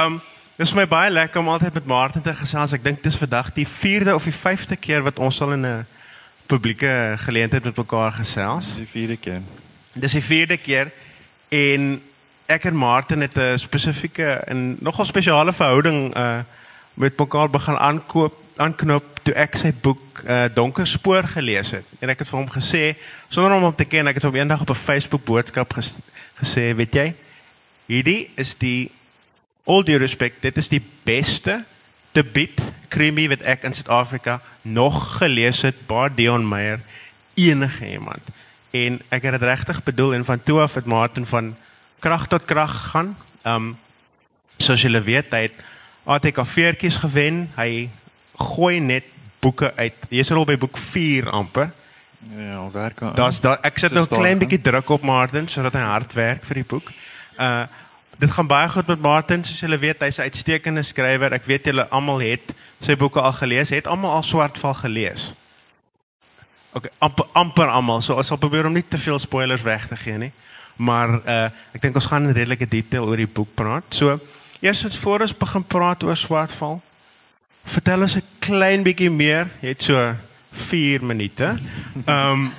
Um dis vir my baie lekker om altyd met Martin te gesels. Ek dink dis vandag die 4de of die 5de keer wat ons al in 'n publieke geleentheid met mekaar gesels. Dis die vierde keer. Dis die 4de keer en ek en Martin het 'n spesifieke en nogal spesiale verhouding uh met mekaar begin aankoop aanknop toe ek sy boek uh Donker Spoor gelees het en ek het vir hom gesê sonder om hom te ken ek het hom eendag op 'n Facebook boodskap ges, gesê weet jy hierdie is die all due respect dit is die beste debuut krimi wat ek in Suid-Afrika nog gelees het by Dion Meyer enige iemand en ek het dit regtig bedoel en van toe af het Martin van krag tot krag gaan. Um soos julle weet, hy het ATK-veertjies gewen. Hy gooi net boeke uit. Jy's al by boek 4 amper. Ja, werk aan. Daar's daar ek sit nou 'n klein bietjie druk op Martin sodat hy hard werk vir die boek. Uh dit gaan baie goed met Martin, soos julle weet, hy's 'n uitstekende skrywer. Ek weet julle almal het sy boeke al gelees, het almal al Swartval gelees. OK, amper amper almal. So ons sal probeer om nie te veel spoilers weg te gee nie. Maar uh ek dink ons gaan in redelike detail oor die boek praat. So, eers as voor ons begin praat oor Swartval, vertel ons 'n klein bietjie meer, jy het so 4 minute. Ehm um,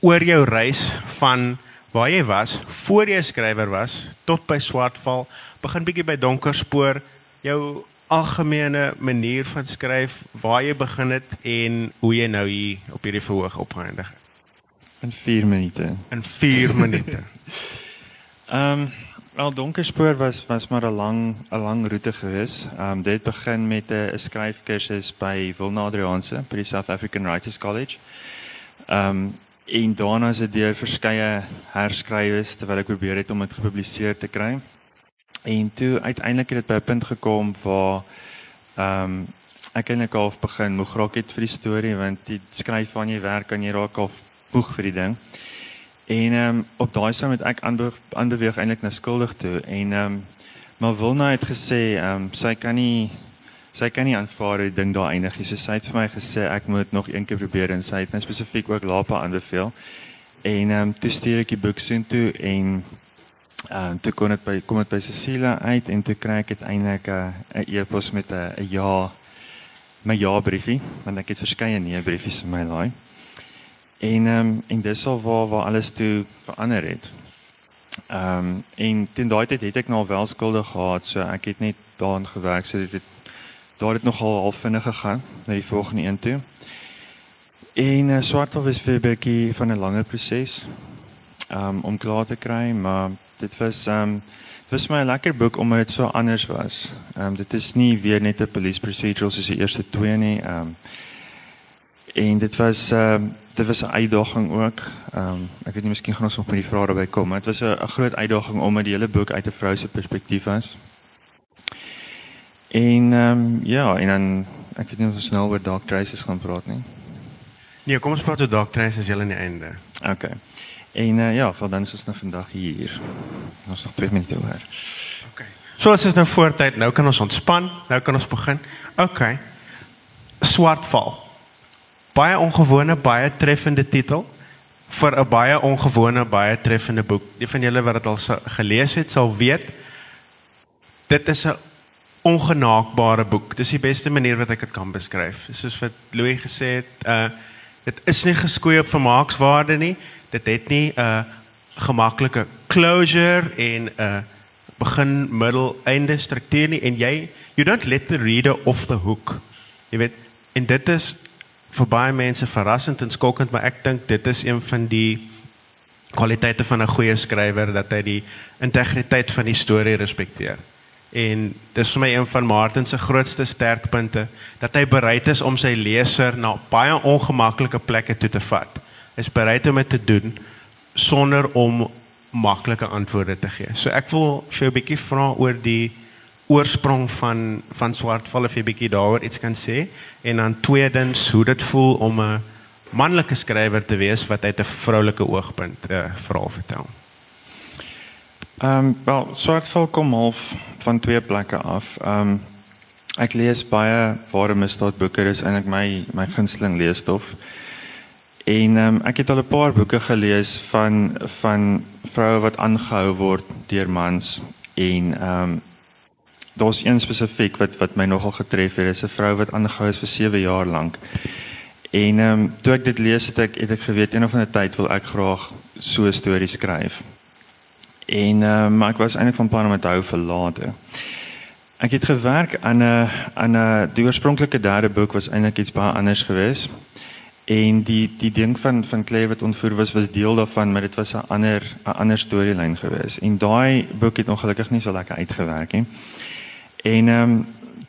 oor jou reis van waar jy was voor jy skrywer was tot by Swartval, begin bietjie by Donkerspoor, jou algemene manier van skryf, waar jy begin het en hoe jy nou hier op hierdie verhoog opgeëindig het. in 4 minute. In 4 minute. Ehm um, wel Donkerspoor was was maar 'n lang 'n lang roete gewees. Ehm um, dit begin met 'n skryfkursus by Wilna Adrianse by die South African Writers College. Ehm um, en daarna is dit deur verskeie herskrywe terwyl ek probeer het om dit gepubliseer te kry. En toe uiteindelik het dit by 'n punt gekom waar ehm um, ek eintlik half begin moeg raak het vir die storie want die skryf van jy werk kan jy raak half moeg vir die ding. En ehm um, op daai stadium het ek aanbeweeg aanbeweeg eintlik na skuldig toe en ehm um, maar Wilna het gesê ehm um, sy kan nie sy kan nie aanvaar die ding daar eindig nie. So sy het vir my gesê ek moet nog een keer probeer en sy het nou spesifiek ook Lapa aanbeveel. En ehm um, toe stuur ek die boek sien toe en ehm um, toe kon dit by kom dit by Cecilia uit en toe kry ek uiteindelik 'n uh, 'n e-pos met 'n uh, ja my ja briefie want ek het verskeie nee briefies in my laai. En ehm um, en dis al waar waar alles toe verander het. Ehm um, en teen daai tyd het ek nou al wel skuldig gehad, so ek het net daarin gewerk, so dit daar het nogal half vinnig gegaan na die volgende een toe. En uh, Swartel was vir 'n bietjie van 'n langer proses um, om klaar te kry, maar dit was um dit was my 'n lekker boek omdat dit so anders was. Um dit is nie weer net 'n police procedural soos die eerste twee nie. Um en dit was um dit was 'n uitdaging ook. Um ek weet nie miskien gaan ons nog met die vrae daarby kom, maar dit was 'n groot uitdaging omdat die hele boek uit 'n vrou se perspektief was. En ehm um, ja, en dan ek weet nie of ons snel oor Dark Traces gaan praat nie. Nee, kom ons praat oor Dark Traces jy aan die einde. OK. En uh, ja, vir dan is ons nou vandag hier. Ons nog 2 minute oor. OK. So as is nou voortyd, nou kan ons ontspan, nou kan ons begin. OK. Swartval. Baie ongewone, baie treffende titel vir 'n baie ongewone, baie treffende boek. Die van julle wat dit al gelees het, sal weet dit is 'n ongenaakbare boek. Dis die beste manier wat ek dit kan beskryf. Soos wat Louis gesê het, uh dit is nie geskoei op vermaakswaarde nie. Dit het nie 'n uh, gemaklike closure en 'n uh, begin, middel, einde struktuur nie en jy you don't let the reader off the hook. Jy weet, en dit is vir baie mense verrassend en skokkend, maar ek dink dit is een van die kwaliteite van 'n goeie skrywer dat hy die integriteit van die storie respekteer. En dis vir my een van Martin se grootste sterkpunte dat hy bereid is om sy leser na baie ongemaklike plekke toe te vat. Hy is bereid om dit te doen sonder om maklike antwoorde te gee. So ek wil vir jou 'n bietjie vra oor die oorsprong van van Swartval of jy bietjie daaroor iets kan sê en dan tweedens hoe dit voel om 'n manlike skrywer te wees wat uit 'n vroulike oogpunt 'n uh, verhaal vertel. Ehm um, wel Swartval kom half van twee plekke af. Ehm um, ek lees baie ware misdaadboeke, dis eintlik my my gunsteling leesstof. En ehm um, ek het al 'n paar boeke gelees van van vroue wat aangehou word deur mans en ehm um, daar's een spesifiek wat wat my nogal getref het. Dit is 'n vrou wat aangehou is vir 7 jaar lank. En ehm um, toe ek dit lees het ek het ek geweet een of ander tyd wil ek graag so 'n storie skryf. En um, maar ek was eintlik van plan om dit hou vir later. Ek het gewerk aan 'n aan 'n die oorspronklike derde boek was eintlik iets baie anders geweest. En die die ding van van Claire wat ontvoer was was deel daarvan, maar dit was 'n ander 'n ander storielyn geweest. En daai boek het ongelukkig nie so lekker uitgewerk nie. En ehm um,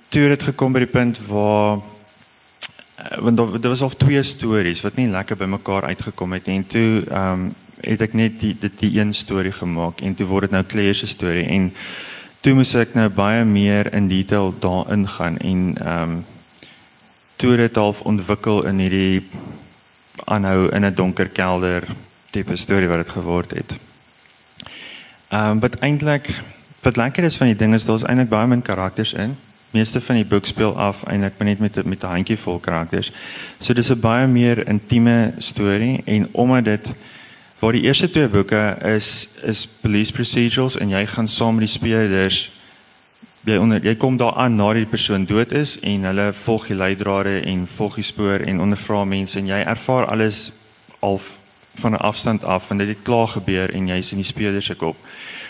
toe het dit gekom by die punt waar uh, want daar, was al twee stories wat nie lekker by mekaar uitgekom het nie. En toe ehm um, het ek net die dit die een storie gemaak en toe word dit nou Claire se storie en toe moes ek nou baie meer in detail daarin gaan en ehm um, toe dit half ontwikkel in hierdie aanhou in 'n donker kelder tipe storie wat dit geword het. Ehm um, wat eintlik wat lekker is van die ding is daar's eintlik baie min karakters in. Meeste van die boek speel af eintlik net met met 'n handjie vol karakters. So dis 'n baie meer intieme storie en omdat dit waar die eerste twee boeke is is police procedurals en jy gaan saam met die speurders jy onder jy kom daar aan nadat die persoon dood is en hulle volg die leidrade en volg die spoor en ondervra mense en jy ervaar alles al van 'n afstand af en dit het klaar gebeur en jy's in die speurder se kop.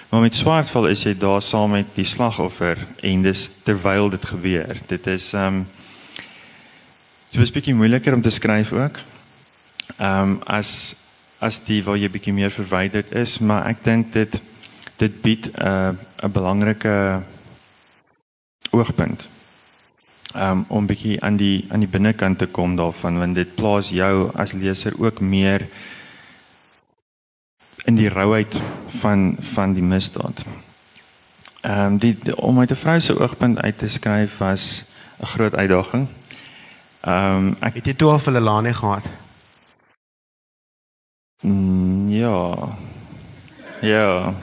Maar met Swartval is jy daar saam met die slagoffer en dis terwyl dit gebeur. Dit is ehm um, dit was bietjie moeiliker om te skryf ook. Ehm um, as as die waar jy bietjie meer verwyderd is, maar ek dink dit dit bied 'n uh, 'n belangrike oogpunt. Um om bietjie aan die aan die binnekant te kom daarvan want dit plaas jou as leser ook meer in die rouheid van van die misdaad. Ehm um, die, die om uit 'n vrou se oogpunt uit te skryf was 'n groot uitdaging. Ehm um, ek het dit toe al vir Lelani gehad. Mm, ja. Ja.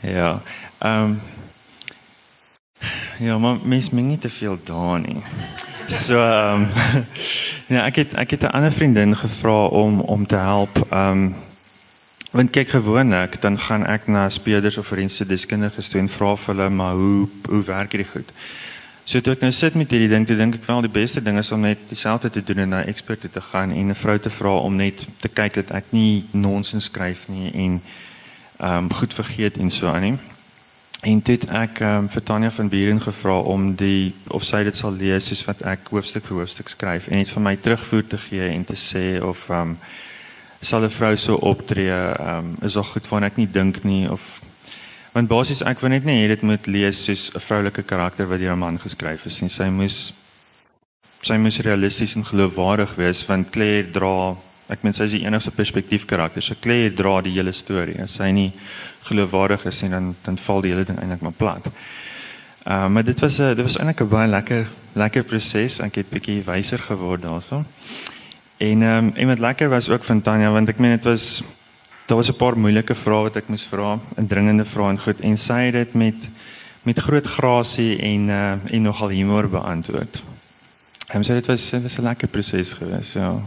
Ja. Ehm um, Ja, maar mens moet nie te veel daar nie. So ehm um, ja, ek het ek het 'n ander vriendin gevra om om te help. Ehm um, want kyk gewoonlik dan gaan ek na speurders of forensiese deskundiges toe en vra vir hulle maar hoe hoe werk hierdie goed. So toe ek nou sit met hierdie ding, toe dink ek wel die beste ding is om net dieselfde te doen en na eksperte te gaan en 'n vrou te vra om net te kyk dat ek nie nonsens skryf nie en ehm um, goed vergeet en so aan nie. En toe het ek um, vir Tanya van Buren gevra om die of sy dit sal lees soos wat ek hoofstuk vir hoofstuk skryf en iets van my terugvoer te gee en te sê of um sal 'n vrou so optree um is al goed van ek nie dink nie of want basies ek wil net nie hê dit moet lees soos 'n vroulike karakter wat deur 'n man geskryf is nie. Sy moes sy moes realisties en geloofwaardig wees want Claire dra Ek meen sy is die enigste perspektief karakter. So Claire dra die hele storie. As sy nie geloofwaardig is nie, dan dan val die hele ding eintlik maar plat. Uh, maar dit was 'n dit was eintlik 'n baie lekker lekker proses. Ek het bietjie wyser geword daaroor. En ehm um, en wat lekker was ook van Tanya want ek meen dit was daar was 'n paar moeilike vrae wat ek moes vra, 'n dringende vrae en goed en sy het dit met met groot grasie en uh, en nogal humor beantwoord. Ehm um, so dit was dit was 'n lekker proses geweest, ja.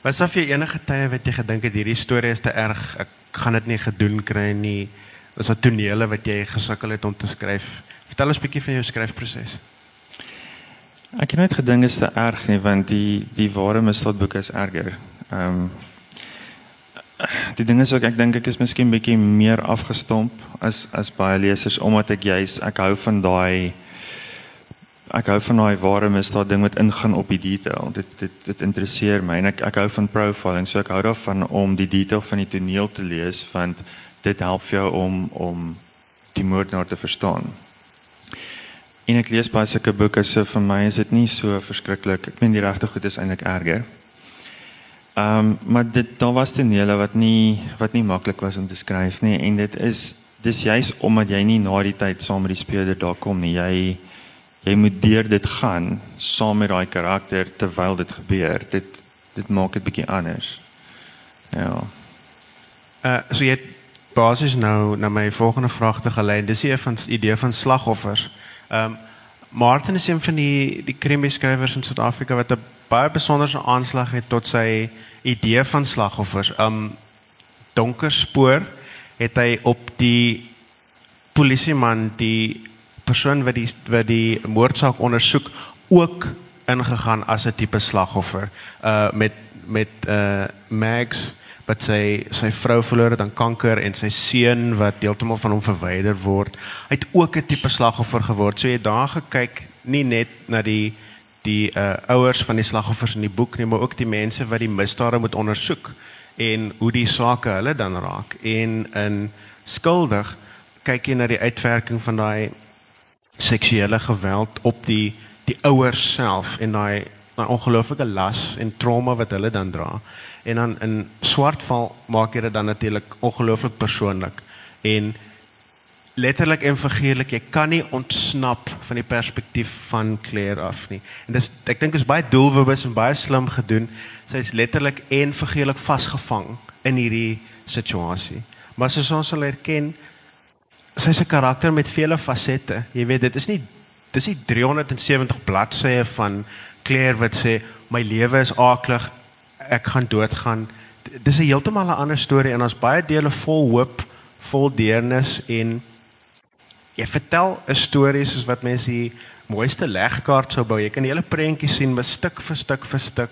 Was daar vir enige tye wat jy gedink het hierdie storie is te erg, ek gaan dit nie gedoen kry nie? Was daar tonele wat jy gesukkel het om te skryf? Vertel ons 'n bietjie van jou skryfproses. Ek het nooit gedink dit is te erg nie, want die die ware misdaadboeke is erger. Ehm um, Die ding is ook ek dink ek is miskien bietjie meer afgestomp as as baie lesers omdat ek juis ek hou van daai ek hou van daai ware misdaad ding wat ingaan op die detail. Dit dit dit interesseer my en ek ek hou van profiling. So ek hou daarvan om die detail van die toneel te lees want dit help vir jou om om die moordenaar te verstaan. En ek lees baie sulke boeke so vir my is dit nie so verskriklik. Ek meen die regte goed is eintlik erger. Ehm um, maar dit daar was tonele wat nie wat nie maklik was om te skryf nie en dit is dis juis omdat jy nie na die tyd saam met die speler daar kom nie. Jy jy moet deur dit gaan saam met daai karakter terwyl dit gebeur. Dit dit maak dit bietjie anders. Ja. Uh so jy basies nou na my volgende vraag te gelei. Dis hier van idee van slagoffers. Ehm um, Martin is een van die die krimi skrywers in Suid-Afrika wat 'n baie besonderse aanslag het tot sy idee van slagoffers. Um, donker spoor het hy op die polisieman die persoon wat die wat die moordsaak ondersoek ook ingegaan as 'n tipe slagoffer uh met met uh Mags wat sy sy vrou verloor het aan kanker en sy seun wat heeltemal van hom verwyder word. Hy het ook 'n tipe slagoffer geword. So jy daar gekyk nie net na die die uh ouers van die slagoffers in die boek nie, maar ook die mense wat die misdade moet ondersoek en hoe die sake hulle dan raak. En in skuldig kyk jy na die uitwerking van daai seksuele geweld op die die ouers self en daai daai ongelooflike las en trauma wat hulle dan dra. En dan in swartval maak jy dit dan natuurlik ongelooflik persoonlik en letterlik en figuurlik jy kan nie ontsnap van die perspektief van Claire af nie. En dis ek dink is baie doelbewus en baie slim gedoen. Sy's letterlik en figuurlik vasgevang in hierdie situasie. Maar soos ons sal erken, sy's 'n karakter met vele fasette. Jy weet, dit is nie dis nie 370 bladsye van Claire wat sê my lewe is aaklig, ek gaan doodgaan. Dis 'n heeltemal 'n ander storie en ons baie dele vol hoop, vol deernis en jy vertel 'n storie soos wat mense die mooiste legkaart sou bou. Jy kan die hele prentjie sien met stuk vir stuk vir stuk.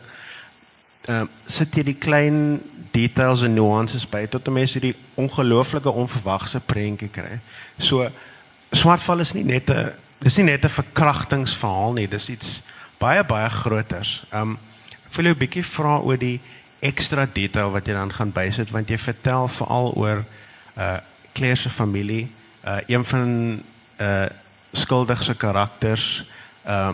Ehm uh, sit jy die klein details en nuances by tot 'n mens hierdie ongelooflike onverwagse prentjie kry. So swartval is nie net 'n dis nie net 'n verkrachtingsverhaal nie, dis iets baie baie groters. Ehm um, wil jou 'n bietjie vra oor die ekstra detail wat jy dan gaan bysit want jy vertel veral oor uh Claire se familie, uh een van uh skuldigse karakters, uh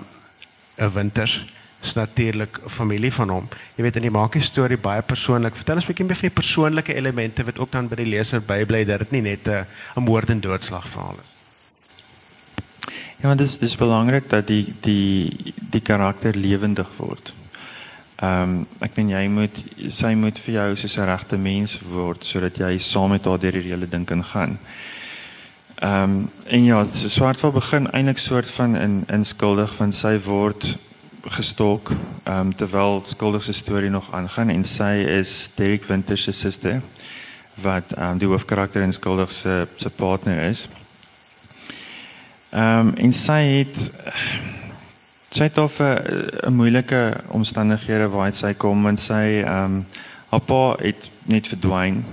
winters is natuurlik familie van hom. Jy weet in die maak die storie baie persoonlik. Vertel ons 'n bietjie meer van die persoonlike elemente wat ook dan by die leser bybly dat dit nie net 'n 'n moord en doodslag verhaal is. Ja, want dit is dis belangrik dat die die die karakter lewendig word. Ehm um, ek meen jy moet sy moet vir jou soos 'n regte mens word sodat jy saam met haar deur die hele ding kan gaan. Ehm um, en ja, Swartval begin eintlik soort van in inskuldig van sy word gestalk ehm um, terwyl skuldig se storie nog aangaan en sy is Derek Winter se suster wat ehm um, die hoofkarakter in skuldig se se partner is. Ehm um, en sy het sy het of 'n moeilike omstandighede waar sy kom want sy ehm um, haar pa het net verdwyn.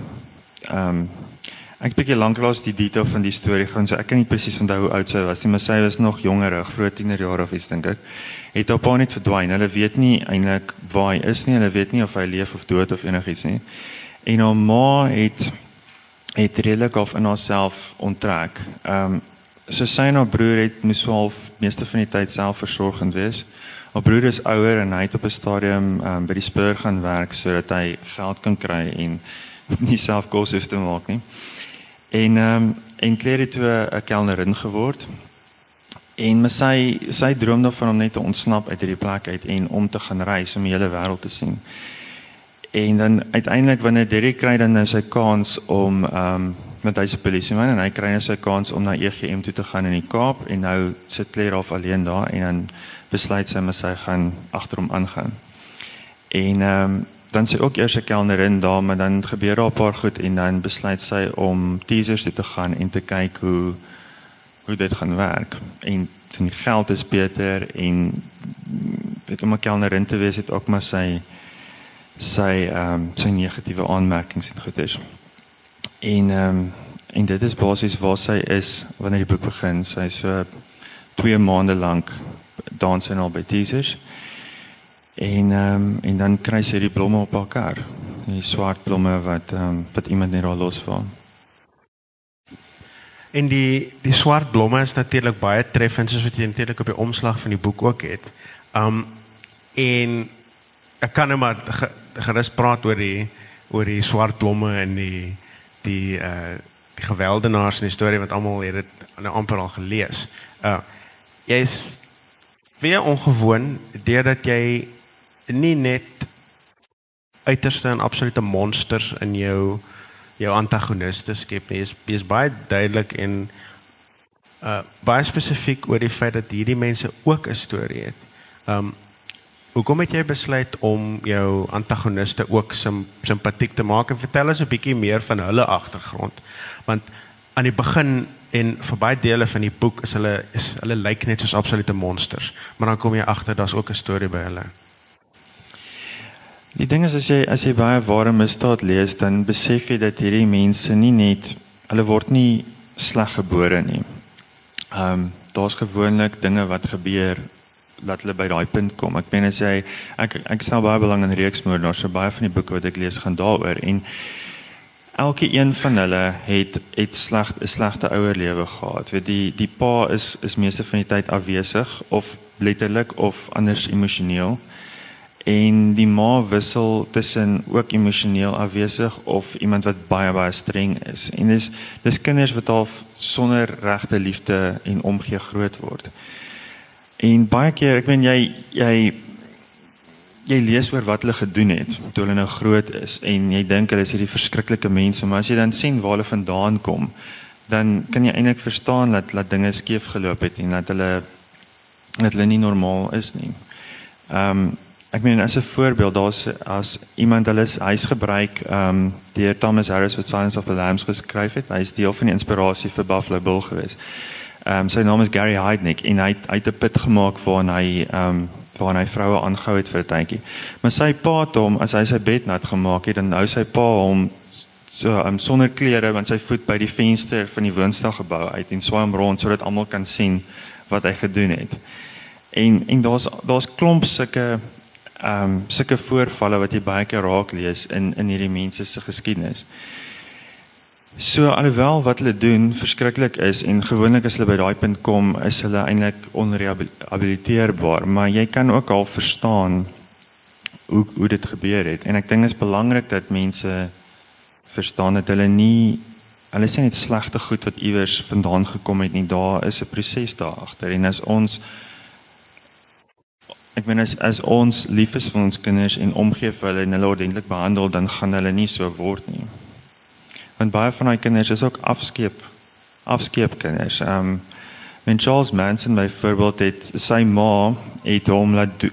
Ehm um, Ek bietjie lanklaas die detail van die storie gaan so ek kan nie presies onthou hoe oud sy was nie, maar sy was nog jongerig, vroeg tienerjare of iets dink ek. Het haar net verdwyn. Hulle weet nie eintlik waar hy is nie. Hulle weet nie of hy leef of dood of enigiets nie. En haar ma het het redelik of in haarself onttrek. Ehm um, so sy en haar broer het moes half meeste van die tyd selfversorgend wees. Haar broer is ouer en hy het op 'n stadium um, by die Spur gaan werk sodat hy geld kan kry en nie self kos hoef te maak nie. En ehm um, en Claire het toe 'n kelnerin geword. En maar sy sy droom daarvan om net te ontsnap uit hierdie plek uit en om te gaan reis om die hele wêreld te sien. En dan uiteindelik wanneer Derek kry dan nou sy kans om ehm um, met hyse polisieman en hy kry nou sy kans om na EGM toe te gaan in die Kaap en nou sit Claire half alleen daar en dan besluit sy maar sy gaan agter hom aangaan. En ehm um, dan sy ook eers 'n kelnerin daar, maar dan gebeur daar 'n paar goed en dan besluit sy om teasers toe te gaan en te kyk hoe hoe dit gaan werk. En die geld is beter en weet om 'n kelnerin te wees het ook maar sy sy ehm um, sy negatiewe aanmerkings en goed is. En ehm um, en dit is basies waar sy is wanneer die boek begin. Sy is so 2 maande lank dans en al by teasers. En ehm um, en dan kry sy die blomme op haar kar. Die swart blomme wat ehm um, wat iemand net daar losvaar. En die die swart blomme is natuurlik baie treffend soos wat jy natuurlik op die omslag van die boek ook het. Um en ek kan net maar gerus praat oor die oor die swart blomme en die die uh die geweldenaars in die storie wat almal het dit nou amper al gelees. Uh jy's weer ongewoon deurdat jy nie net uiterste en absolute monsters in jou jou antagoniste skep nie. Jy's jy's baie duidelik en uh baie spesifiek oor die feit dat hierdie mense ook 'n storie het. Um hoekom het jy besluit om jou antagoniste ook sim, simpatiek te maak en vertel ons 'n bietjie meer van hulle agtergrond? Want aan die begin en vir baie dele van die boek is hulle is hulle lyk net soos absolute monsters, maar dan kom jy agter daar's ook 'n storie by hulle. Die ding is as jy as jy baie ware misdaad lees, dan besef jy dat hierdie mense nie net hulle word nie sleg gebore nie. Ehm um, daar's gewoonlik dinge wat gebeur dat hulle by daai punt kom. Ek meen as jy ek ek stel baie belang in reeksmoordenaars, so baie van die boeke wat ek lees gaan daaroor en elke een van hulle het het sleg 'n slegte ouer lewe gehad. Weet die die pa is is meeste van die tyd afwesig of letterlik of anders emosioneel. En die ma wissel tussen ook emosioneel afwesig of iemand wat baie baie streng is. En dis dis kinders wat al sonder regte liefde en omgee groot word. En baie keer, ek meen jy jy jy lees oor wat hulle gedoen het toe hulle nou groot is en jy dink hulle is hierdie verskriklike mense, maar as jy dan sien waar hulle vandaan kom, dan kan jy eintlik verstaan dat dat dinge skeef geloop het en dat hulle dat hulle nie normaal is nie. Ehm um, ek meen as 'n voorbeeld, daar's as iemand hulle huis gebruik ehm um, deur Thomas Harris wat Silence of the Lambs geskryf het. Hy is deel van die inspirasie vir Buffalo Bill geweest. Ehm um, sy naam is Gary Heidnik en hy hy het 'n put gemaak waarin hy ehm um, waar hy vroue aangehou het vir 'n tydjie. Maar sy pa het hom as hy sy bed nat gemaak het, dan hou sy pa hom so um, sonder klere want sy voet by die venster van die woonstelgebou uit en swem rond sodat almal kan sien wat hy gedoen het. En en daar's daar's klomp sulke ehm um, sulke voorvalle wat jy baie keer raak lees in in hierdie mense se geskiedenis. So alhoewel wat hulle doen verskriklik is en gewoonlik as hulle by daai punt kom, is hulle eintlik onrehabiliteerbaar, maar jy kan ook al verstaan hoe hoe dit gebeur het. En ek dink dit is belangrik dat mense verstaan dat hulle nie hulle sê net slegte goed wat iewers vandaan gekom het nie. Daar is 'n proses daar agter en as ons ek meen as as ons lief is vir ons kinders en omgee vir hulle en hulle ordentlik behandel, dan gaan hulle nie so word nie want baie van daai kinders is ook afskeep afskeep kinders. Ehm um, when Charles Manson byvoorbeeld het sy ma het hom laat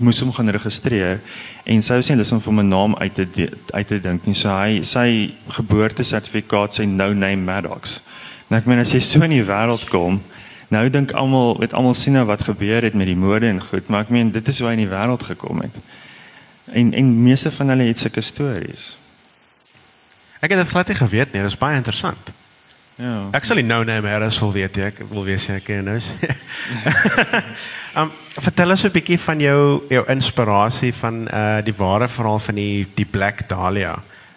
moes hom gaan registreer en sy sê hulle om 'n naam uit te uit te dink nie. So hy sy geboortesertifikaat sê no name Maddox. Nou ek meen as jy so in die wêreld kom, nou dink almal, weet almal sien nou wat gebeur het met die mode en goed, maar ek meen dit is hoe hy in die wêreld gekom het. En en meeste van hulle het sulke stories. Ek het dit glad nie geweet nie. Dit is baie interessant. Ja. Ek sal nie nou net meer as wil weet ek wil weet jy ken nou. um vertel ons 'n bietjie van jou jou inspirasie van uh die ware verhaal van die die Black Dahlia.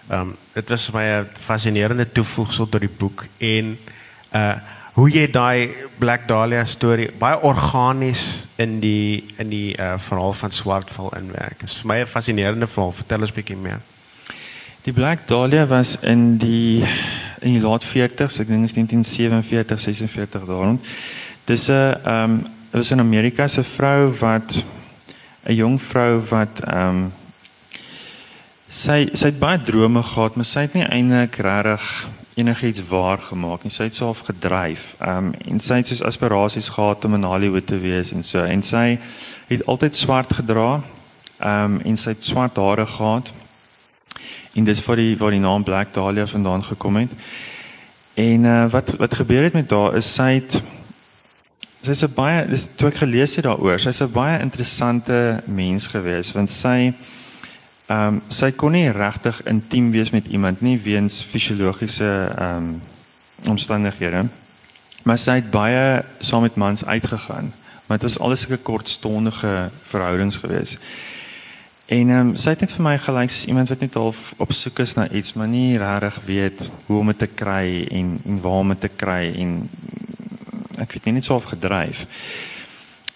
Um dit was baie fascinerende toevoegsel tot die boek en uh hoe jy daai Black Dahlia storie baie organies in die in die uh verhaal van Swartval inwerk. Dit is vir my 'n fascinerende verhaal. Vertel ons bietjie meer. Die Black Dahlia was in die in die laat 40s, ek dink is 1947, 46 daarom. Dis 'n ehm um, was in Amerika se vrou wat 'n jong vrou wat ehm um, sy sy het baie drome gehad, maar sy het nie eintlik regtig enigiets waar gemaak nie. Sy het self gedryf. Ehm um, en sy het soos aspirasies gehad om in Hollywood te wees en so. En sy het altyd swart gedra. Ehm um, en sy het swart hare gehad en dis vir die waar die naam Black Dahlia vandaan gekom het. En uh, wat wat gebeur het met haar is sy het sy's 'n baie dis toe ek gelees het daaroor, sy's 'n baie interessante mens gewees want sy ehm um, sy kon nie regtig intiem wees met iemand nie weens fisiologiese ehm um, omstandighede. Maar sy het baie saam met mans uitgegaan, maar dit was alles 'n kortstondige verhoudings geweest. En ehm um, sy het net vir my gelyk soos iemand wat net half op soek is na iets, maar nie regtig weet hoe om dit te kry en en waar om dit te kry en ek weet nie net so of gedryf.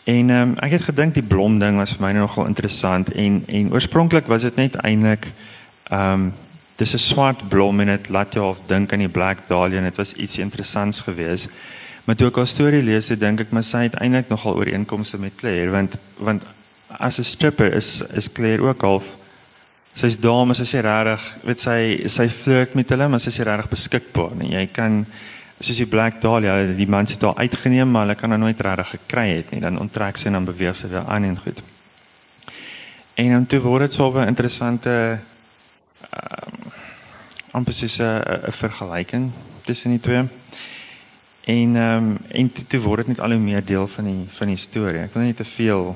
En ehm um, ek het gedink die blom ding was vir my nogal interessant en en oorspronklik was dit net eintlik ehm um, dis 'n swart blom en dit laat jou of dink aan die black dahlia en dit was iets interessants geweest. Maar toe ek haar storie lees, dink ek maar sy het eintlik nogal ooreenkomste met Claire want want as 'n stripper is is Claire ook half sy's dame sy sê regtig weet sy sy flirt met hulle maar sy sê regtig beskikbaar nie jy kan soos die Black Dahlia die man sit daar uitgeneem maar hulle kan hom nooit regtig gekry het nie dan onttrek sy en dan beweeg sy weer aan en goed en dan toe word dit so 'n interessante um, amper soos 'n vergelyking tussen die twee. En ehm um, en toe, toe word dit net al hoe meer deel van die van die storie. Ek wil nie te veel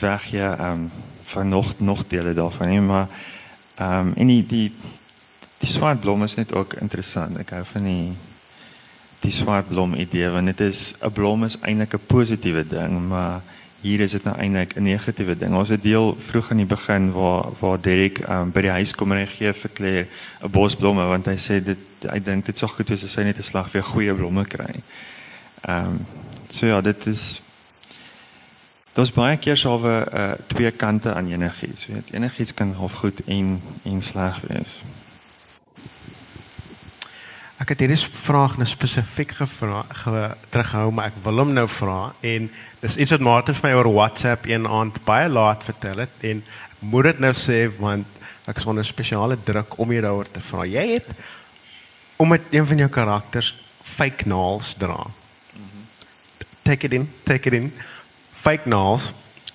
weg ja ehm um, van nog nog dele daarvan nie, maar ehm um, en die die die swart blom is net ook interessant. Ek hou van die die swart blom idee want dit is 'n blom is eintlik 'n positiewe ding, maar hier is dit nou eintlik 'n negatiewe ding. Ons het deel vroeg aan die begin waar waar Derek um, by die huis kom en hy gee vir Claire 'n bos blomme want hy sê dit hy dink dit sou goed wees as hy net 'n slag vir goeie blomme kry. Ehm um, so ja, dit is Daar's baie keer sou we uh, twee kante aan enigiets, weet. Enigiets kan half goed en en sleg wees. Ek het hierdie vraag nou spesifiek gevra ge, terughou, maar ek wil hom nou vra en dis iets wat Martin vir my oor WhatsApp een aand baie laat vertel het en ek moet dit nou sê want ek is onder spesiale druk om jou daaroor te vra. Jy het om met een van jou karakters fake nails dra. Take it in, take it in. Fake nails.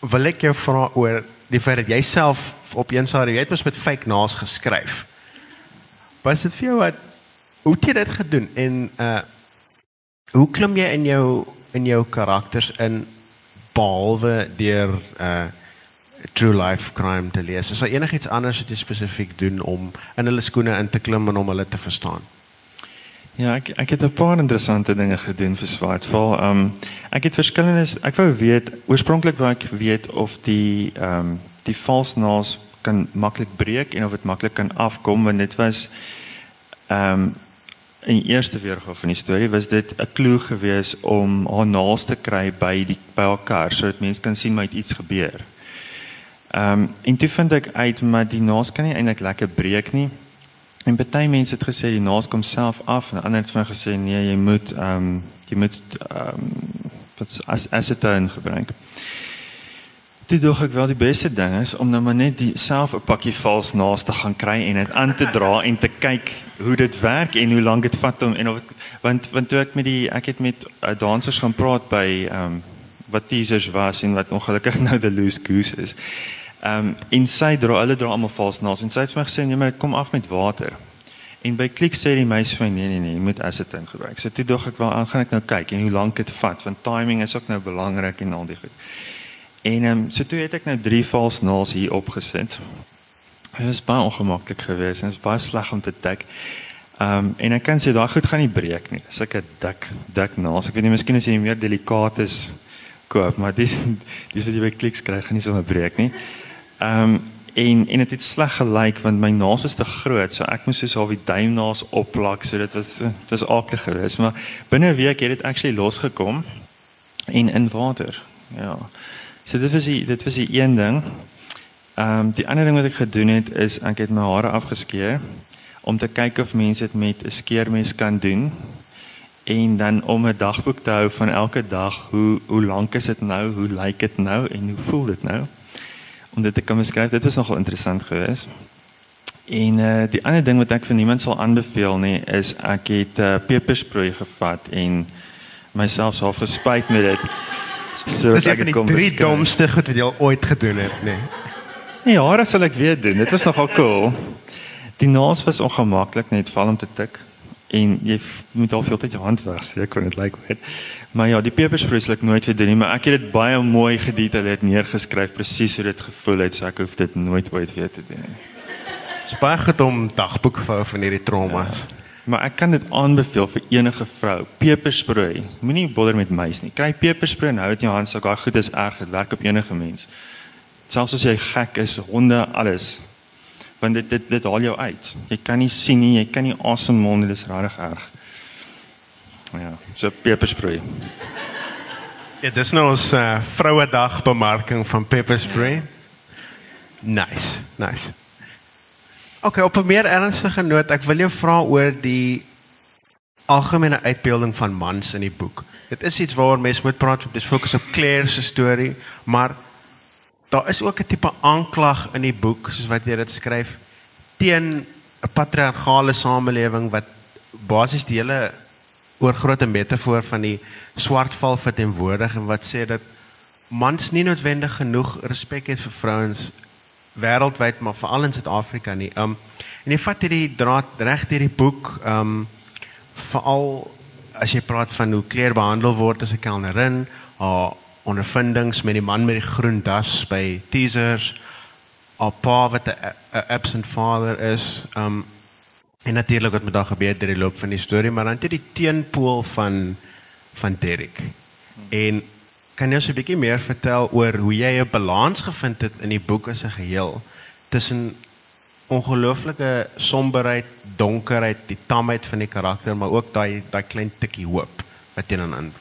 Wil ek jou vra oor die feit dat jy self op een saad jy het mos met fake nails geskryf. Was dit vir jou wat Hoe het jy dit gedoen en uh hoe klim jy in jou in jou karakters in behalwe deur uh true life crime te lees? Is daar enigiets anders wat jy spesifiek doen om in hulle skoene in te klim en om hulle te verstaan? Ja, ek ek het 'n paar interessante dinge gedoen vir Swartval. Um ek het verskillende ek wou weet oorspronklik wou ek weet of die um die false nails kan maklik breek en of dit maklik kan afkom want dit was um in die eerste weergawe van die storie was dit 'n klou gewees om haar naels te kry by die by haar kar sodat mense kan sien maar iets gebeur. Ehm um, en toe vind ek uit maar die naels kan nie eintlik lekker breek nie. En baie mense het gesê die naels kom self af en ander het vir my gesê nee, jy moet ehm um, jy moet ehm um, as acetone gebruik. Dit dog ek wel die beste ding is om nou maar net die self 'n pakkie vals naas te gaan kry en dit aan te dra en te kyk hoe dit werk en hoe lank dit vat om en of het, want want toe ek met die ek het met uh, dansers gaan praat by ehm um, wat teasers was en wat ongelukkig nou the loose goose is. Ehm um, en sy dra hulle dra almal vals naas en sy het vir my gesê nee maar dit kom af met water. En by klik sê die meisie vir my nee nee nee, jy moet acetone gebruik. So toe dog ek wel aan gaan ek nou kyk en hoe lank dit vat want timing is ook nou belangrik en al die goed. En ehm um, so toe het ek nou drie vals naels hier opgesit. Dit was baie ongemaklik geweest en dit was baie sleg om te tik. Ehm um, en ek kan sê daai goed gaan nie breek nie. Dis ek 'n dik dik naels. Ek weet nie miskien as jy meer delikaat is koop, maar dis dis wat jy by kliks kry, gaan nie sommer breek nie. Ehm um, en en dit het sleg gelyk want my naels is te groot, so ek moes soos half die duimnaels opplak, so dit was dit was aklig geweest, maar binne 'n week het dit actually losgekom en in water. Ja. So dit was die dit was die een ding. Ehm um, die ander ding wat ek gedoen het is ek het my hare afgeskeer om te kyk of mense dit met 'n skeermes kan doen en dan om 'n dagboek te hou van elke dag hoe hoe lank is dit nou, hoe lyk dit nou en hoe voel dit nou? Om dit te kan beskryf, dit was nogal interessant geweest. En uh die ander ding wat ek vir niemand sal aanbeveel nie is ek het uh, pepersproei gevat en myself half gespuit met dit. So dis een van die drie domste goed wat jy al ooit gedoen het, nê. Nee. nee, jare sal ek weer doen. Dit was nogal cool. Die naels was ongemaklik net val om te tik en jy moet al veel tyd jou hand wassteek kon dit lyk like, maar ja die pepersproeslik nooit weer doen nie maar ek het dit baie mooi gedetailleerd neergeskryf presies hoe dit gevoel het so ek hoef dit nooit ooit weer te doen nie. Spaar het om dagboek vir van hierdie traumas. Ja. Maar ek kan dit aanbeveel vir enige vrou. Pepersproei. Moenie bodder met muis nie. Kry pepersproei en hou dit in jou hand, so daai goed is erg. Dit werk op enige mens. Selfs as jy gek is, honde, alles. Want dit dit dit haal jou uit. Jy kan nie sien nie, jy kan nie asemhaal nie, dis regtig erg. Ja, so pepersproei. Ja, dis nou ons uh, vrouedag bemarking van pepersproei. Nice, nice. Ok, op 'n meer ernstige noot, ek wil jou vra oor die algemene uitbeelding van mans in die boek. Dit is iets waaroor mense moet praat, dis fokus op Claire se storie, maar daar is ook 'n tipe aanklag in die boek, soos wat jy dit skryf, teen 'n patriargale samelewing wat basies die hele oorgrote metafoor van die swartval verteenwoordig en wat sê dat mans nie noodwendig genoeg respek het vir vrouens wêreldwyd maar veral in Suid-Afrika nie. Um en jy vat hierdie draad reg deur die boek um veral as jy praat van hoe Claire behandel word as 'n kelnerin, haar ondervindings met die man met die groen das by teasers, haar pa wat 'n absent father is, um en natuurlik wat met haar gebeur deur die loop van die storie, maar dan het jy die teenpool van van Derek. En kan jy ons 'n bietjie meer vertel oor hoe jy 'n balans gevind het in die boek as 'n geheel tussen ongelooflike somberheid, donkerheid, die tamheid van die karakter, maar ook daai daai klein tikkie hoop wat jy dan in.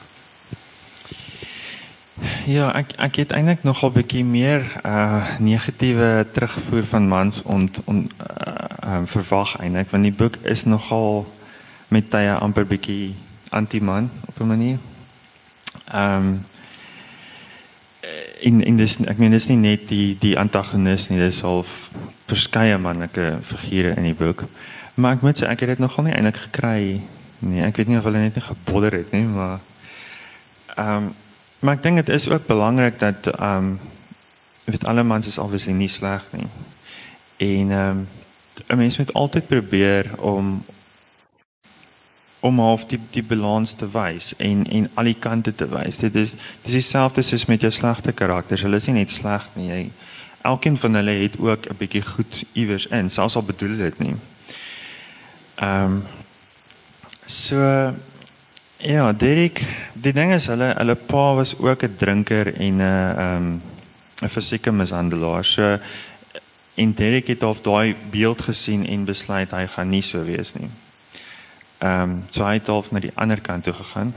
Ja, ek ek het eintlik nogal bietjie meer uh negatiewe terugvoer van mans ont on uh um, verwag eintlik want die boek is nogal met tye amper bietjie anti-man op 'n manier. Ehm um, in in dis ek meen dis nie net die die antagonis nie, dis half verskeie manlike figure in die boek. Maar ek moet sê ek het dit nogal nie eintlik gekry nie. Ek weet nie of hulle net nie gebodder het nie, maar ehm um, maar ek dink dit is ook belangrik dat ehm um, weet alle mans is obviously nie sleg nie. En ehm um, 'n mens moet altyd probeer om om half die die balans te wys en en al die kante te wys. Dit is dis dieselfde soos met jou slegte karakters. Hulle is nie net sleg nie. Jy elkeen van hulle het ook 'n bietjie goed iewers in, selfs al bedoel dit nie. Ehm um, so ja, Derek, die ding is hulle hulle pa was ook 'n drinker en 'n ehm um, 'n fisieke mishandelaar. So en Derek het of daai beeld gesien en besluit hy gaan nie so wees nie. Ehm um, so hy het half na die ander kant toe gegaan.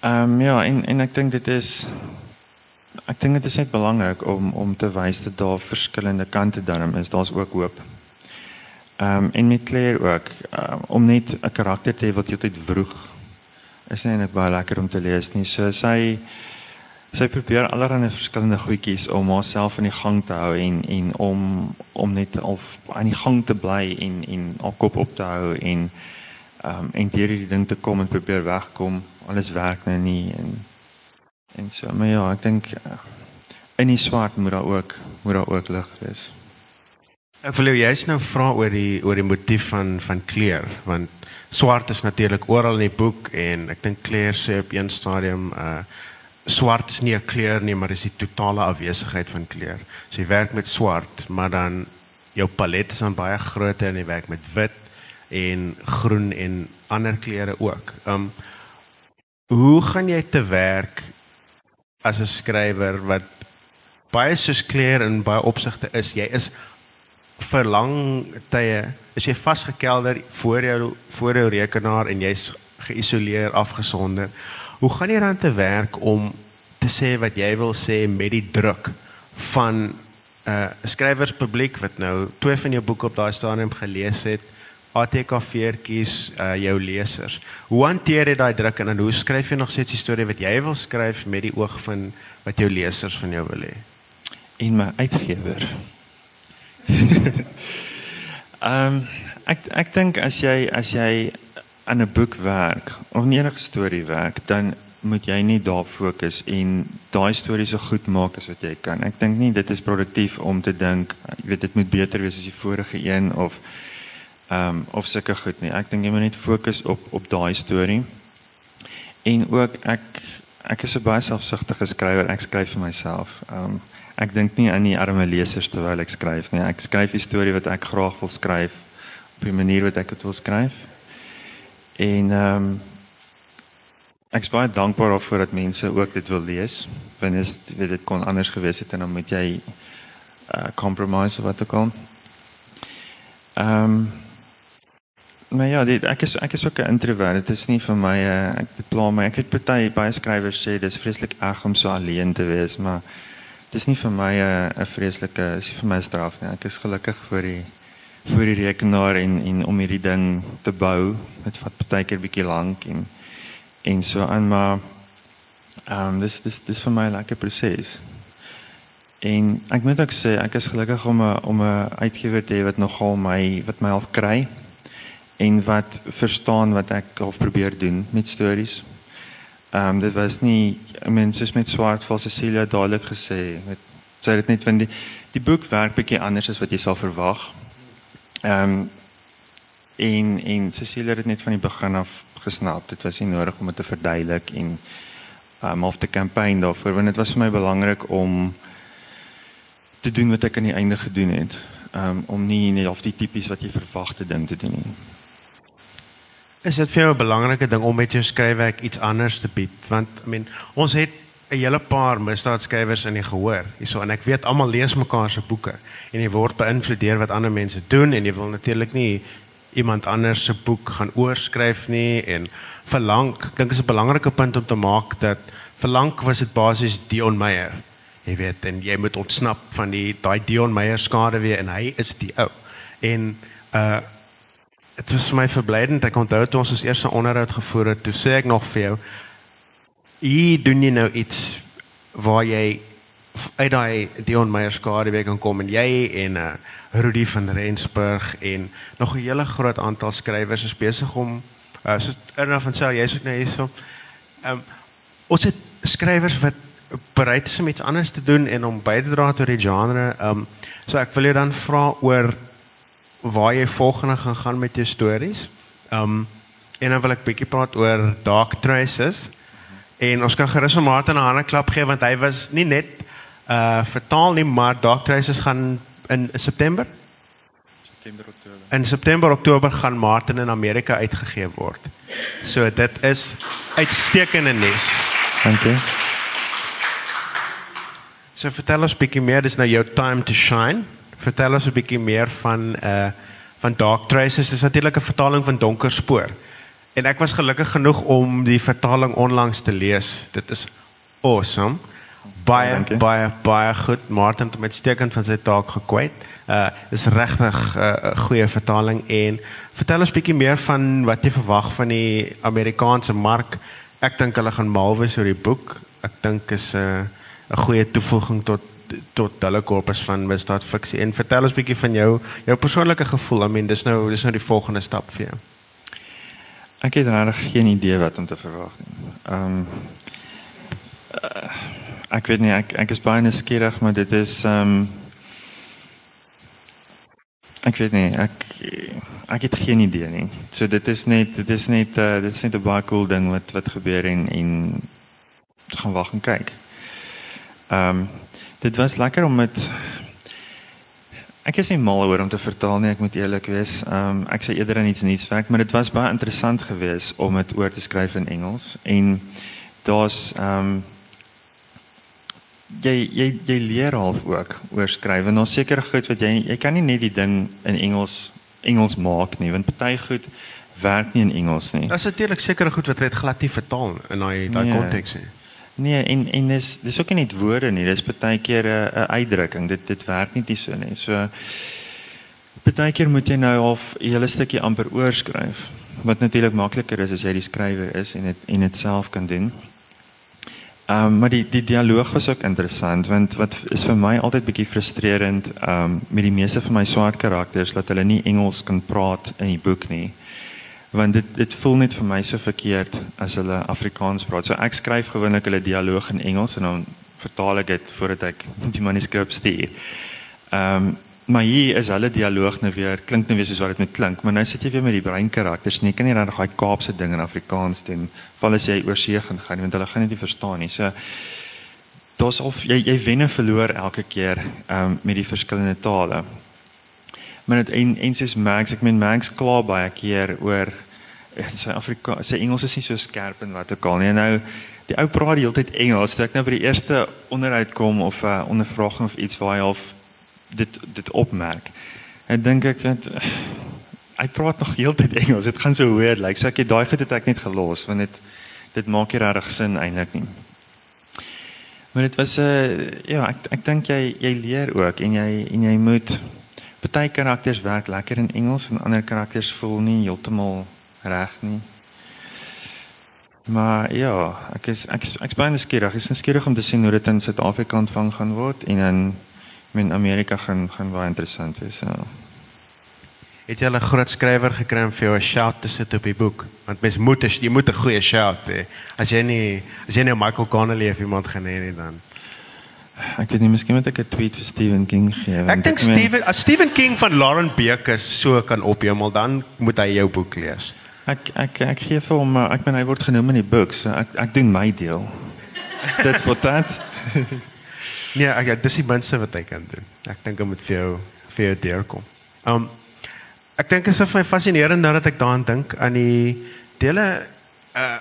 Ehm um, ja, en en ek dink dit is ek dink dit is net belangrik om om te wys dat daar verskillende kante daarin is. Daar's ook hoop. Ehm um, en met Claire ook um, om net 'n karakter te hê wat jy altyd vroeg is net baie lekker om te lees nie. So sy sy probeer allerlei verskillende goedjies om haarself in die gang te hou en en om om net al aan die gang te bly en en haar kop op te hou en ehm um, en deur hierdie ding te kom en probeer wegkom. Alles werk nou nie en en so maar ja, ek dink uh, in die swart moet daar ook moet daar ook lig wees. Ek wil jou jy's nou vra oor die oor die motief van van kleur want swart is natuurlik oral in die boek en ek dink Claire sê op een stadium uh swart is nie 'n kleur nie, maar dis die totale afwesigheid van kleur. So jy werk met swart, maar dan jou palet is dan baie groter en jy werk met wit en groen en ander kleure ook. Um hoe gaan jy te werk as 'n skrywer wat baie soos kleur in baie opsigte is? Jy is vir lang tye is jy vasgekelder voor jou voor jou rekenaar en jy's geïsoleer, afgesonder. Hoe gaan jy dan te werk om te sê wat jy wil sê met die druk van 'n uh, skrywerspubliek wat nou twee van jou boeke op daai stadium gelees het, ATK-veertjies, uh, jou lesers. Hoe hanteer jy daai druk en dan hoe skryf jy nog steeds die storie wat jy wil skryf met die oog van wat jou lesers van jou wil hê? En my uitgewer. Ehm um, ek ek dink as jy as jy aan 'n boek werk of enige storie werk, dan moet jy nie daarop fokus en daai storie so goed maak as wat jy kan. Ek dink nie dit is produktief om te dink, jy weet dit moet beter wees as die vorige een of ehm um, of sulke goed nie. Ek dink jy moet net fokus op op daai storie. En ook ek ek is 'n baie selfsugtige skrywer. Ek skryf vir myself. Ehm um, ek dink nie aan die arme lesers terwyl ek skryf nie. Ek skryf die storie wat ek graag wil skryf op die manier wat ek dit wil skryf. En ehm um, ek is baie dankbaar daarvoor dat mense ook dit wil lees. Want is weet dit kon anders gewees het en dan moet jy uh compromise wat te kom. Ehm um, maar ja, dit ek is ek is ook 'n introvert. Dit is nie vir my uh, ek dit pla my. Ek het party baie skrywers sê dis vreeslik erg om so alleen te wees, maar dit is nie vir my 'n uh, 'n vreeslike is nie vir my straf nie. Ek is gelukkig vir die voor die rekenaar en en om hierdie ding te bou. Dit vat baie keer bietjie lank en en so aan maar ehm um, dis dis dis vir my lekker proses. En ek moet ook sê ek is gelukkig om 'n om 'n uitgewer te hê wat nogal my wat my half kry en wat verstaan wat ek half probeer doen met stories. Ehm um, dit was nie I mean soos met Swartval Cecilia dadelik gesê met sê dit net want die die boek werk bietjie anders as wat jy sal verwag. Ehm um, en en Cecilia het dit net van die begin af gesnap. Dit was nie nodig om dit te verduidelik en um of te campaign daarvoor want dit was vir my belangrik om te doen wat ek aan die einde gedoen het. Um om nie net of die tipies wat jy verwagte ding te doen nie. Is dit vir jou 'n belangrike ding om met jou skryfwerk iets anders te bied? Want I mean, ons het 'n hele paar misdaadskrywers in die gehoor hierso en ek weet almal lees mekaar se boeke en jy word beïnvloed deur wat ander mense doen en jy wil natuurlik nie iemand anders se boek gaan oorskryf nie en verlang ek dink is 'n belangrike punt om te maak dat verlang was dit basies Dion Meyer jy weet en jy moet ontsnap van die daai Dion Meyer skade weer en hy is die ou. En uh dit was vir my verblydend ek onthou toe ons ons eerste onderhoud gevoer het toe sê ek nog vir jou jy doen jy nou iets waar jy uit daai Dion Meyer skade weer kan kom en jy en uh Rudy van Rensburg en nog 'n hele groot aantal skrywers is besig om uh so Irna van Sail jy's ook nou hierso. Ehm um, ons het skrywers wat bereid is om iets anders te doen en om by te dra tot die genre. Ehm um, so ek wil jou dan vra oor waar jy volgende gaan gaan met jou stories. Ehm um, en dan wil ek bietjie praat oor Dark Traces. En ons kan gerus aan Martin 'n hande klap gee want hy was nie net uh vertaal nie, maar Dark Traces gaan in September. September Oktober. In September Oktober gaan Martin in Amerika uitgegee word. So dit is uitstekende nuus. Dankie. So vertel ons bietjie meer, dis nou jou time to shine. Vertel ons 'n bietjie meer van uh van Dark Traces. Dis natuurlik 'n vertaling van Donker Spoor. En ek was gelukkig genoeg om die vertaling onlangs te lees. Dit is awesome. Baie Dankie. baie baie goed. Martin het met stekend van sy taak gekwyt. Uh is regtig 'n uh, goeie vertaling en vertel ons bietjie meer van wat jy verwag van die Amerikaanse mark. Ek dink hulle gaan mal wees oor die boek. Ek dink is 'n uh, 'n goeie toevoeging tot tot hulle korpus van misdaad fiksie. En vertel ons bietjie van jou jou persoonlike gevoel. I mean, dis nou dis nou die volgende stap vir jou. Ek het regtig geen idee wat om te verwag nie. Ehm um, uh, ek weet nie ek ek is baie nuuskierig, maar dit is ehm um, ek weet nie, ek ek het geen idee nie. So dit is net dit is net uh, dit is net 'n baie cool ding wat wat gebeur en en gaan wag en kyk. Ehm um, dit was lekker om met Ek is nie mal oor om te vertaal nie, ek moet eerlik wees. Ehm um, ek sê eerder aan iets nuuts werk, maar dit was baie interessant geweest om dit oor te skryf in Engels en daar's ehm um, jy jy jy leer half ook oor skryf en daar's seker goed wat jy jy kan nie net die ding in Engels Engels maak nie, want party goed werk nie in Engels nie. Daar's natuurlik sekere goed wat jy net glad nie vertaal in daai daai Nee. konteks nie. Nee, en en dis dis ook nie net woorde nie, dis baie keer 'n 'n uitdrukking. Dit dit werk nie so nie. So baie keer moet jy nou half 'n hele stukkie amper oorskryf. Wat natuurlik makliker is as jy die skrywer is en dit en dit self kan doen. Ehm um, maar die die dialoog was ook interessant want wat is vir my altyd bietjie frustrerend ehm um, met die meeste van my swart karakters dat hulle nie Engels kan praat in die boek nie want dit dit voel net vir my so verkeerd as hulle Afrikaans praat. So ek skryf gewoonlik hulle dialoog in Engels en dan vertaal ek dit voordat ek die manuskrip stuur. Ehm um, maar hier is hulle dialoog nou weer klink nou weer soos wat dit moet klink, maar nou sit jy weer met die breinkarakters en jy kan nie regtig daai Kaapse ding in Afrikaans doen val as jy oor see gaan gaan want hulle gaan dit nie verstaan nie. So daar's al jy jy wen en verloor elke keer ehm um, met die verskillende tale. Maar dit en en sies Max, ek meen Max kla baie keer oor eh, sy Afrika sy Engels is nie so skerp en wat ook al nie. Nou die ou praat die hele tyd Engels. So ek nou by die eerste onderhoud kom of 'n uh, ondervraging of iets waar hy half dit dit opmerk. En dink ek dat uh, hy praat nog heeltyd Engels. Dit gaan so weird lyk. Like. So ek het daai goed het ek net gelos want dit dit maak nie regtig sin eintlik nie. Maar dit was 'n uh, ja, ek ek dink jy jy leer ook en jy en jy moet party karakters werk lekker in Engels en ander karakters voel nie heeltemal reg nie. Maar ja, ek is ek is ek's baie nuuskierig. Ek is nuuskierig om te sien hoe dit in Suid-Afrika ontvang gaan word en in in Amerika gaan gaan baie interessant wees. Ja. Het jy al 'n groot skrywer gekry om vir jou 'n shout te sit op die boek? Want mens moet jy moet 'n goeie shout hê. As jy nie as jy nie Michael Connelly of iemand gaan hê nie dan. Ek weet nie, miskien moet ek 'n tweet vir Stephen King gee. Ek dink Stephen as Stephen King van Lauren Beekes so kan ophemel, dan moet hy jou boek lees. Ek ek ek gee vir hom ek meen hy word genoem in die boek, so ek ek doen my deel. Dit word dit. nee, ek dis die minste wat hy kan doen. Ek dink hy moet vir jou vir jou deurkom. Um ek dink dit is vir my fascinerend nou dat ek daaraan dink aan die dele uh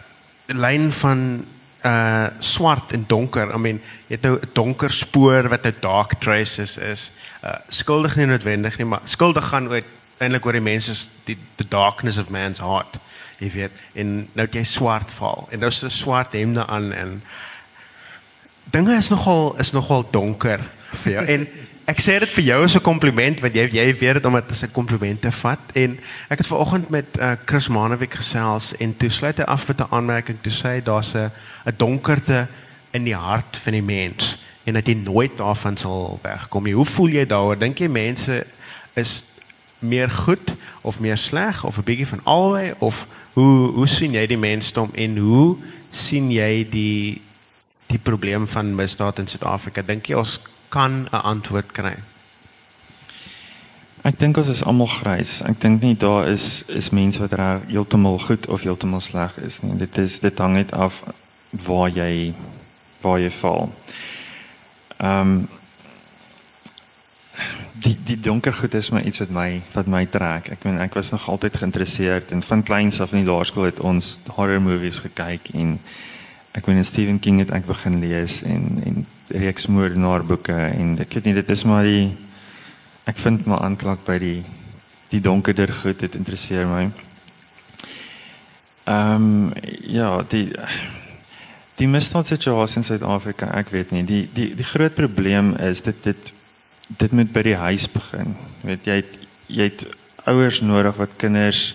lyn van uh swart en donker. I mean, jy het nou 'n donker spoor wat 'n dark traces is. Uh skuldig nie noodwendig nie, maar skuldig gaan oor eintlik oor die mense die the darkness of man's heart. Jy weet, en nou jy swart val en nou is 'n swart hemde aan en dinge is nogal is nogal donker vir jou. En ek sê dit vir jou as 'n kompliment want jy jy weet dit omdat dit 'n kompliment te vat en ek het vanoggend met uh, Chris Manewik gesels en toe sluit hy af met 'n aanmerking toe sê daar's 'n 'n donkerte in die hart van die mens en dat jy nooit daarvan sal wegkom nie. Hoe voel jy daaroor? Dink jy mense is meer goed of meer sleg of 'n bietjie van albei of hoe hoe sien jy die mensdom en hoe sien jy die die probleem van misdaad in Suid-Afrika? Dink jy ons kan 'n antwoord kry? Ek dink ons is almal grys. Ek dink nie daar is is mense wat reg heeltemal goed of heeltemal sleg is nie. Dit is dit hang net af waar jy waar jy val. Ehm um, die die donker goed is maar iets wat my wat my trek. Ek meen ek was nog altyd geïnteresseerd en van kleins af in die laerskool het ons horror movies gekyk en ek meen Stephen King het ek begin lees en en reeks moordenaarboeke en ek weet nie dit is maar die ek vind my aanklank by die die donkerder goed dit interesseer my. Ehm um, ja, die die misdaadsituasie in Suid-Afrika, ek weet nie, die die die groot probleem is dit dit dit moet by die huis begin. Jy weet jy het, jy het ouers nodig wat kinders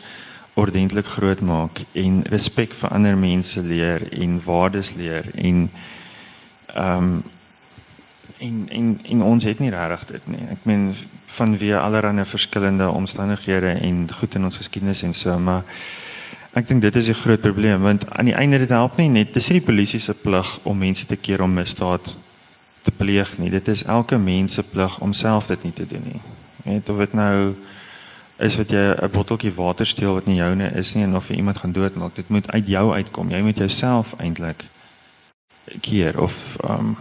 ordentlik grootmaak en respek vir ander mense leer en waardes leer en ehm um, en en en ons het nie regtig dit nie. Ek meen vanweë allerlei verskillende omstandighede en goed in ons geskiedenis en so, maar ek dink dit is 'n groot probleem want aan die einde dit help nie net dis nie die polisie se plig om mense te keer om misdaad te pleeg nie. Dit is elke mens se plig om self dit nie te doen nie. Net of dit nou is wat jy 'n botteltjie water steel wat nie joune is nie en of jy iemand gaan doodmaak. Dit moet uit jou uitkom. Jy moet jouself eintlik keer of ehm um,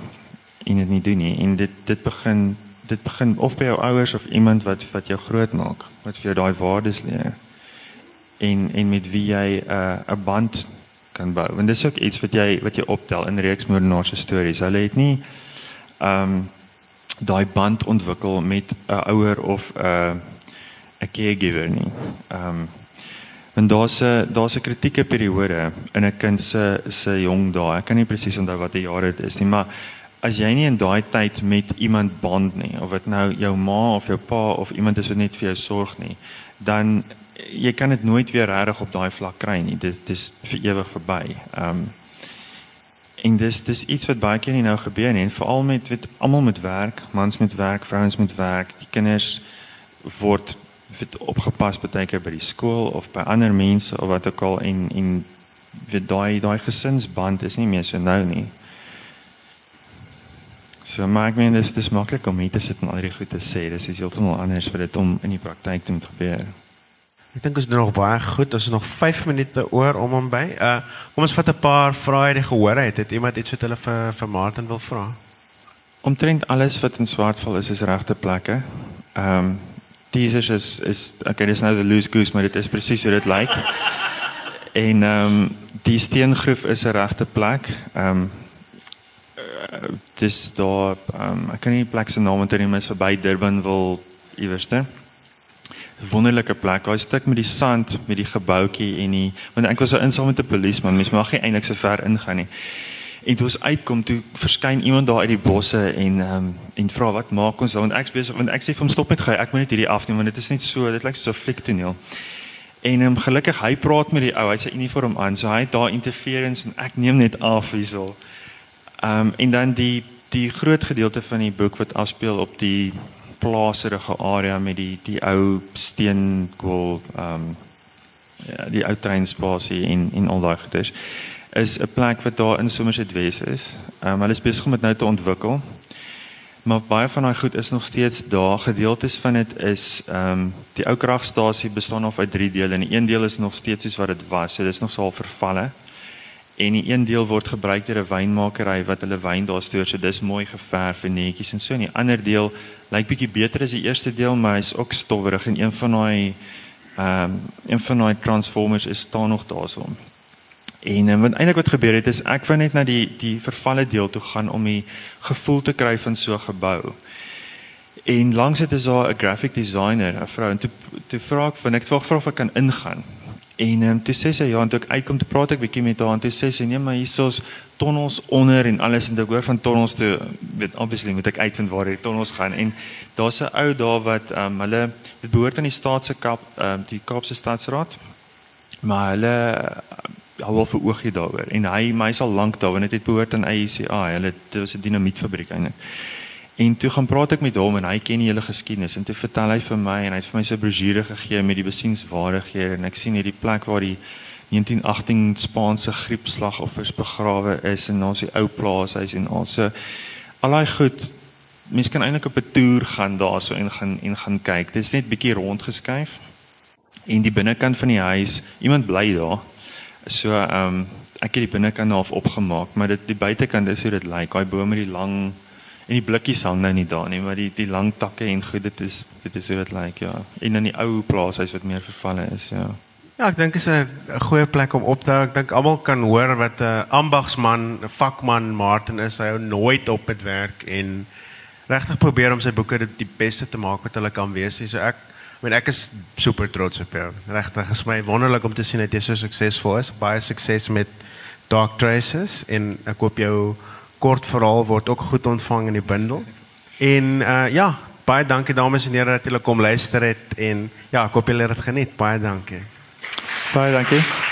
en dit nie doen nie. En dit dit begin dit begin of by jou ouers of iemand wat wat jou grootmaak, wat vir jou daai waardes leer. En en met wie jy 'n uh, 'n band kan bou. Want dis ook iets wat jy wat jy optel in reeks moordenaars se stories. Hulle het nie ehm um, daai band ontwikkel met 'n ouer of 'n uh, 'n caregiver nie. Ehm um, en daar's 'n daar's 'n kritieke periode in 'n kind se se jong dae. Ek kan nie presies onthou watter jaar dit is nie, maar as jy nie in daai tyd met iemand bond nie of dit nou jou ma of jou pa of iemand is wat net vir jou sorg nie dan jy kan dit nooit weer reg op daai vlak kry nie. Dit is vir ewig verby. Ehm um, en dis dis iets wat baie keer nie nou gebeur nie. En veral met weet almal moet werk mans moet werk vrouens moet werk die kinders word word opgepas baie keer by die skool of by ander mense of wat ook al en en weet daai daai gesinsband is nie meer so nou nie So maar ek meen dis dis maklik om hier te sit en al die goed te sê. Dis is heeltemal anders vir dit om in die praktyk te moet gebeur. Ek dink ons doen nog baie goed. Ons het nog 5 minute oor om hom by. Uh kom ons vat 'n paar vrae uit die gehoor uit. Het iemand iets wat hulle vir vir Martin wil vra? Omtrent alles wat in Swartval is is regte plekke. Ehm um, Jesus is is okay, dis nou the loose goose, maar dit is presies hoe dit lyk. en ehm um, die steengroef is 'n regte plek. Ehm um, dis daar um, ek kan nie plek se naam onthou nie, maar is verby Durban wil iewerste. Wonderlike plek. Daai stuk met die sand, met die gebouetjie en die want ek was so insaam met 'n polisieman. Mens mag nie eintlik so ver ingaan nie. En toe ons uitkom, toe verskyn iemand daar uit die bosse en ehm um, en vra wat maak ons want ek besig want ek sê vir hom stop net gou. Ek moet net hierdie afneem want dit is net so, dit lyk so 'n fliektoneel. En ehm um, gelukkig hy praat met die ou, hy het sy uniform aan, so hy het daar interference en ek neem net af hierso. Ehm um, en dan die die groot gedeelte van die boek wat afspeel op die plaaserige area met die die ou steenkool ehm um, ja, die ou treinspasie en en al daai goeders is 'n plek wat daar in Somerset Wes is. Ehm um, hulle is besig om dit nou te ontwikkel. Maar baie van daai goed is nog steeds daar. Gedeeltes van dit is ehm um, die ou kragstasie bestaan of uit drie dele en die een deel is nog steeds soos wat dit was. So dis nog so al vervalle. En die een deel word gebruik deur 'n wynmakeri wat hulle wyn daar stoor. So dis mooi geverf en netjies en so. En die ander deel lyk bietjie beter as die eerste deel, maar hy's ook stowwerig en een van daai ehm um, een van daai transformers is staan nog daarso. En um, wat eintlik wat gebeur het is ek wou net na die die vervalle deel toe gaan om die gevoel te kry van so 'n gebou. En langs dit is daar 'n graphic designer, 'n vrou en toe toe vra ek van ek vra of ek kan ingaan. En um, toe sê sy ja, en toe ek uitkom te praat ek bietjie met haar en toe sê sy nee, maar hierso's tonnels onder en alles. En ek hoor van tonnels toe weet obviously moet ek uitvind waar die tonnels gaan. En daar's 'n ou daar wat um, hulle dit behoort aan die staat se kap um, die Kaapse Stadsraad. Maar hulle hou wel vir oogie daaroor. En hy my sal lank daar want dit het behoort aan AECA hulle dit was 'n dinamietfabriek eintlik en toe gaan praat ek met hom en hy ken die hele geskiedenis. En toe vertel hy vir my en hy's vir my so brosjure gegee met die besienswaardighede en ek sien hierdie plek waar die 1918 Spaanse griepslagoffers begrawe is en ons die ou plaashuis en also al daai goed. Mense kan eintlik op 'n toer gaan daarso en gaan en gaan kyk. Dit is net bietjie rondgeskuif. En die binnekant van die huis iemand bly daar. So ehm um, ek het die binnekant half opgemaak, maar dit die buitekant is hoe dit lyk. Daai bome met die lang en die blikkies hang nou nie daar nie, maar die die lang takke en goed, dit is dit is hoe dit lyk, ja. En dan die ou plaashuis wat meer vervalle is, ja. Ja, ek dink is 'n goeie plek om op te hou. Ek dink almal kan hoor wat 'n ambagsman, 'n vakman Martin is. Hy hou nooit op met werk en regtig probeer om sy boeke die beste te maak wat hulle kan wees. So ek I mean ek is super trots op jou. Regtig, is my wonderlik om te sien dat jy so suksesvol is. Baie sukses met Dark Traces en ek hoop jou kort verhaal word ook goed ontvang in die bundel. En uh ja, baie dankie dames en here dat julle kom luister het en ja, ek hoop julle het dit geniet. Baie dankie. Baie dankie.